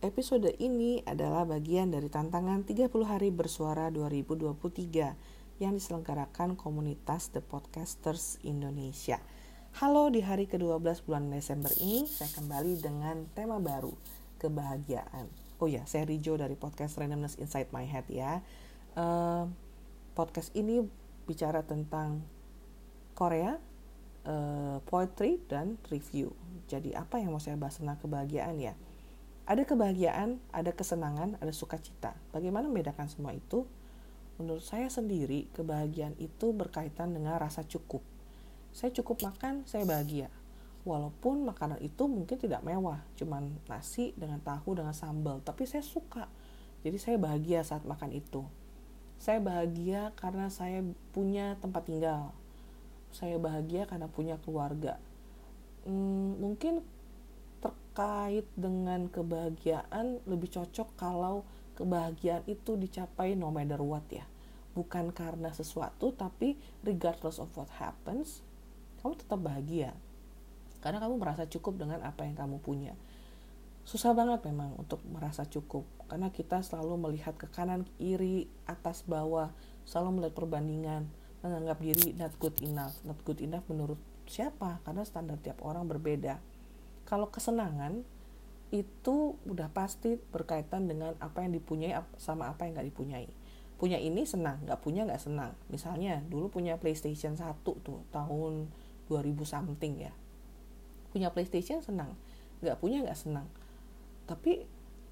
Episode ini adalah bagian dari tantangan 30 hari bersuara 2023 yang diselenggarakan komunitas The Podcasters Indonesia. Halo, di hari ke-12 bulan Desember ini saya kembali dengan tema baru, kebahagiaan. Oh ya, saya Rijo dari podcast Randomness Inside My Head ya. Uh, podcast ini bicara tentang Korea, uh, poetry, dan review. Jadi apa yang mau saya bahas tentang kebahagiaan ya? Ada kebahagiaan, ada kesenangan, ada sukacita. Bagaimana membedakan semua itu? Menurut saya sendiri, kebahagiaan itu berkaitan dengan rasa cukup. Saya cukup makan, saya bahagia. Walaupun makanan itu mungkin tidak mewah, cuman nasi dengan tahu dengan sambal, tapi saya suka. Jadi saya bahagia saat makan itu. Saya bahagia karena saya punya tempat tinggal. Saya bahagia karena punya keluarga. Hmm, mungkin terkait dengan kebahagiaan lebih cocok kalau kebahagiaan itu dicapai no matter what ya. Bukan karena sesuatu tapi regardless of what happens kamu tetap bahagia. Karena kamu merasa cukup dengan apa yang kamu punya. Susah banget memang untuk merasa cukup. Karena kita selalu melihat ke kanan kiri atas bawah. Selalu melihat perbandingan. Menganggap diri not good enough. Not good enough menurut siapa? Karena standar tiap orang berbeda kalau kesenangan itu udah pasti berkaitan dengan apa yang dipunyai sama apa yang nggak dipunyai. Punya ini senang nggak punya nggak senang. Misalnya dulu punya PlayStation 1 tuh tahun 2000 something ya. Punya PlayStation senang nggak punya nggak senang. Tapi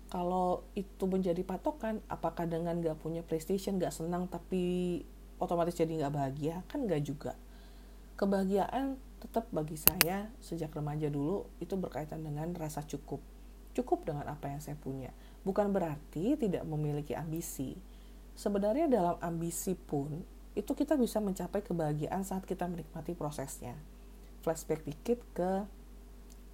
kalau itu menjadi patokan apakah dengan nggak punya PlayStation nggak senang tapi otomatis jadi nggak bahagia? Kan nggak juga. Kebahagiaan tetap bagi saya sejak remaja dulu itu berkaitan dengan rasa cukup. Cukup dengan apa yang saya punya. Bukan berarti tidak memiliki ambisi. Sebenarnya dalam ambisi pun itu kita bisa mencapai kebahagiaan saat kita menikmati prosesnya. Flashback dikit ke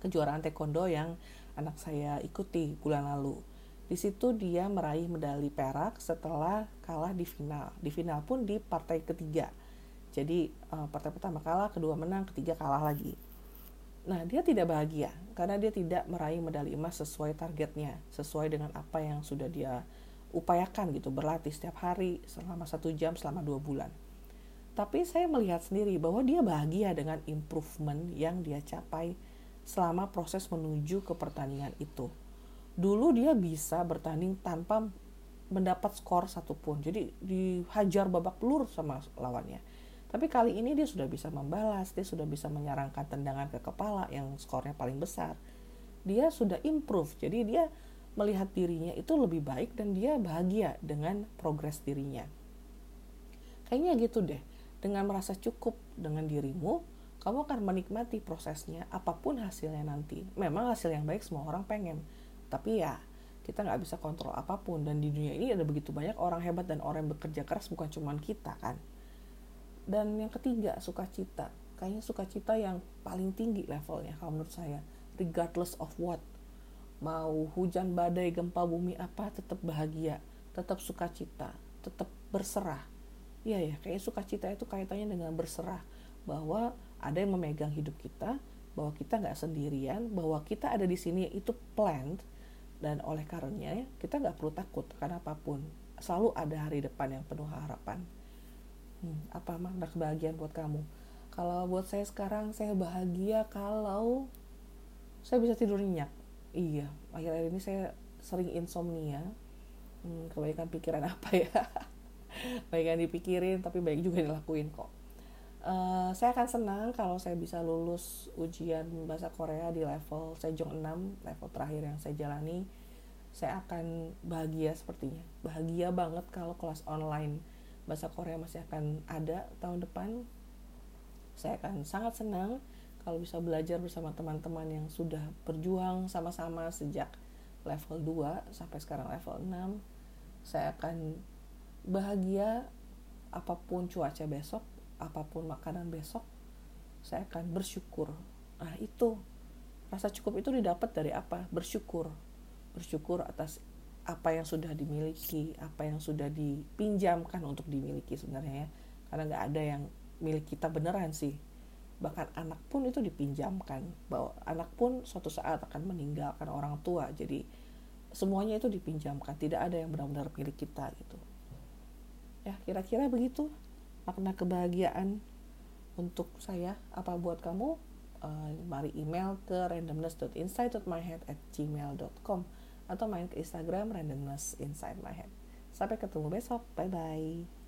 kejuaraan taekwondo yang anak saya ikuti bulan lalu. Di situ dia meraih medali perak setelah kalah di final. Di final pun di partai ketiga jadi uh, partai pertama kalah, kedua menang, ketiga kalah lagi. Nah, dia tidak bahagia karena dia tidak meraih medali emas sesuai targetnya, sesuai dengan apa yang sudah dia upayakan gitu, berlatih setiap hari selama satu jam selama dua bulan. Tapi saya melihat sendiri bahwa dia bahagia dengan improvement yang dia capai selama proses menuju ke pertandingan itu. Dulu dia bisa bertanding tanpa mendapat skor satupun, jadi dihajar babak pelur sama lawannya tapi kali ini dia sudah bisa membalas, dia sudah bisa menyerangkan tendangan ke kepala yang skornya paling besar. Dia sudah improve, jadi dia melihat dirinya itu lebih baik dan dia bahagia dengan progres dirinya. Kayaknya gitu deh, dengan merasa cukup dengan dirimu, kamu akan menikmati prosesnya apa pun hasilnya nanti. Memang hasil yang baik semua orang pengen, tapi ya kita nggak bisa kontrol apa pun dan di dunia ini ada begitu banyak orang hebat dan orang yang bekerja keras bukan cuma kita kan dan yang ketiga sukacita. Kayaknya sukacita yang paling tinggi levelnya kalau menurut saya. Regardless of what. Mau hujan badai gempa bumi apa tetap bahagia. Tetap sukacita. Tetap berserah. Iya ya kayak sukacita itu kaitannya dengan berserah. Bahwa ada yang memegang hidup kita bahwa kita nggak sendirian bahwa kita ada di sini itu planned. Dan oleh karenanya kita nggak perlu takut karena apa pun. Selalu ada hari depan yang penuh harapan hmm, apa makna kebahagiaan buat kamu. Kalau buat saya sekarang saya bahagia kalau saya bisa tidur nyenyak. Iya akhir-akhir ini saya sering insomnia. Hmm, kebanyakan pikiran apa ya? Baik yang dipikirin tapi baik juga dilakuin kok. Uh, saya akan senang kalau saya bisa lulus ujian bahasa Korea di level Sejong 6, level terakhir yang saya jalani. Saya akan bahagia sepertinya. Bahagia banget kalau kelas online bahasa Korea masih akan ada tahun depan. Saya akan sangat senang kalau bisa belajar bersama teman-teman yang sudah berjuang sama-sama sejak level 2 sampai sekarang level 6 saya akan bahagia apa pun cuaca besok apa pun makanan besok saya akan bersyukur. Nah itu. Rasa cukup itu didapat dari apa? Bersyukur. Bersyukur atas apa yang sudah dimiliki, apa yang sudah dipinjamkan untuk dimiliki sebenarnya ya. Karena nggak ada yang milik kita beneran sih. Bahkan anak pun itu dipinjamkan. Bahwa anak pun suatu saat akan meninggalkan orang tua. Jadi semuanya itu dipinjamkan tidak ada yang benar-benar milik kita gitu ya kira-kira begitu makna kebahagiaan untuk saya apa buat kamu uh, mari email ke randomness.inside.myhead at gmail.com atau main ke Instagram randomness inside my head. Sampai ketemu besok. Bye bye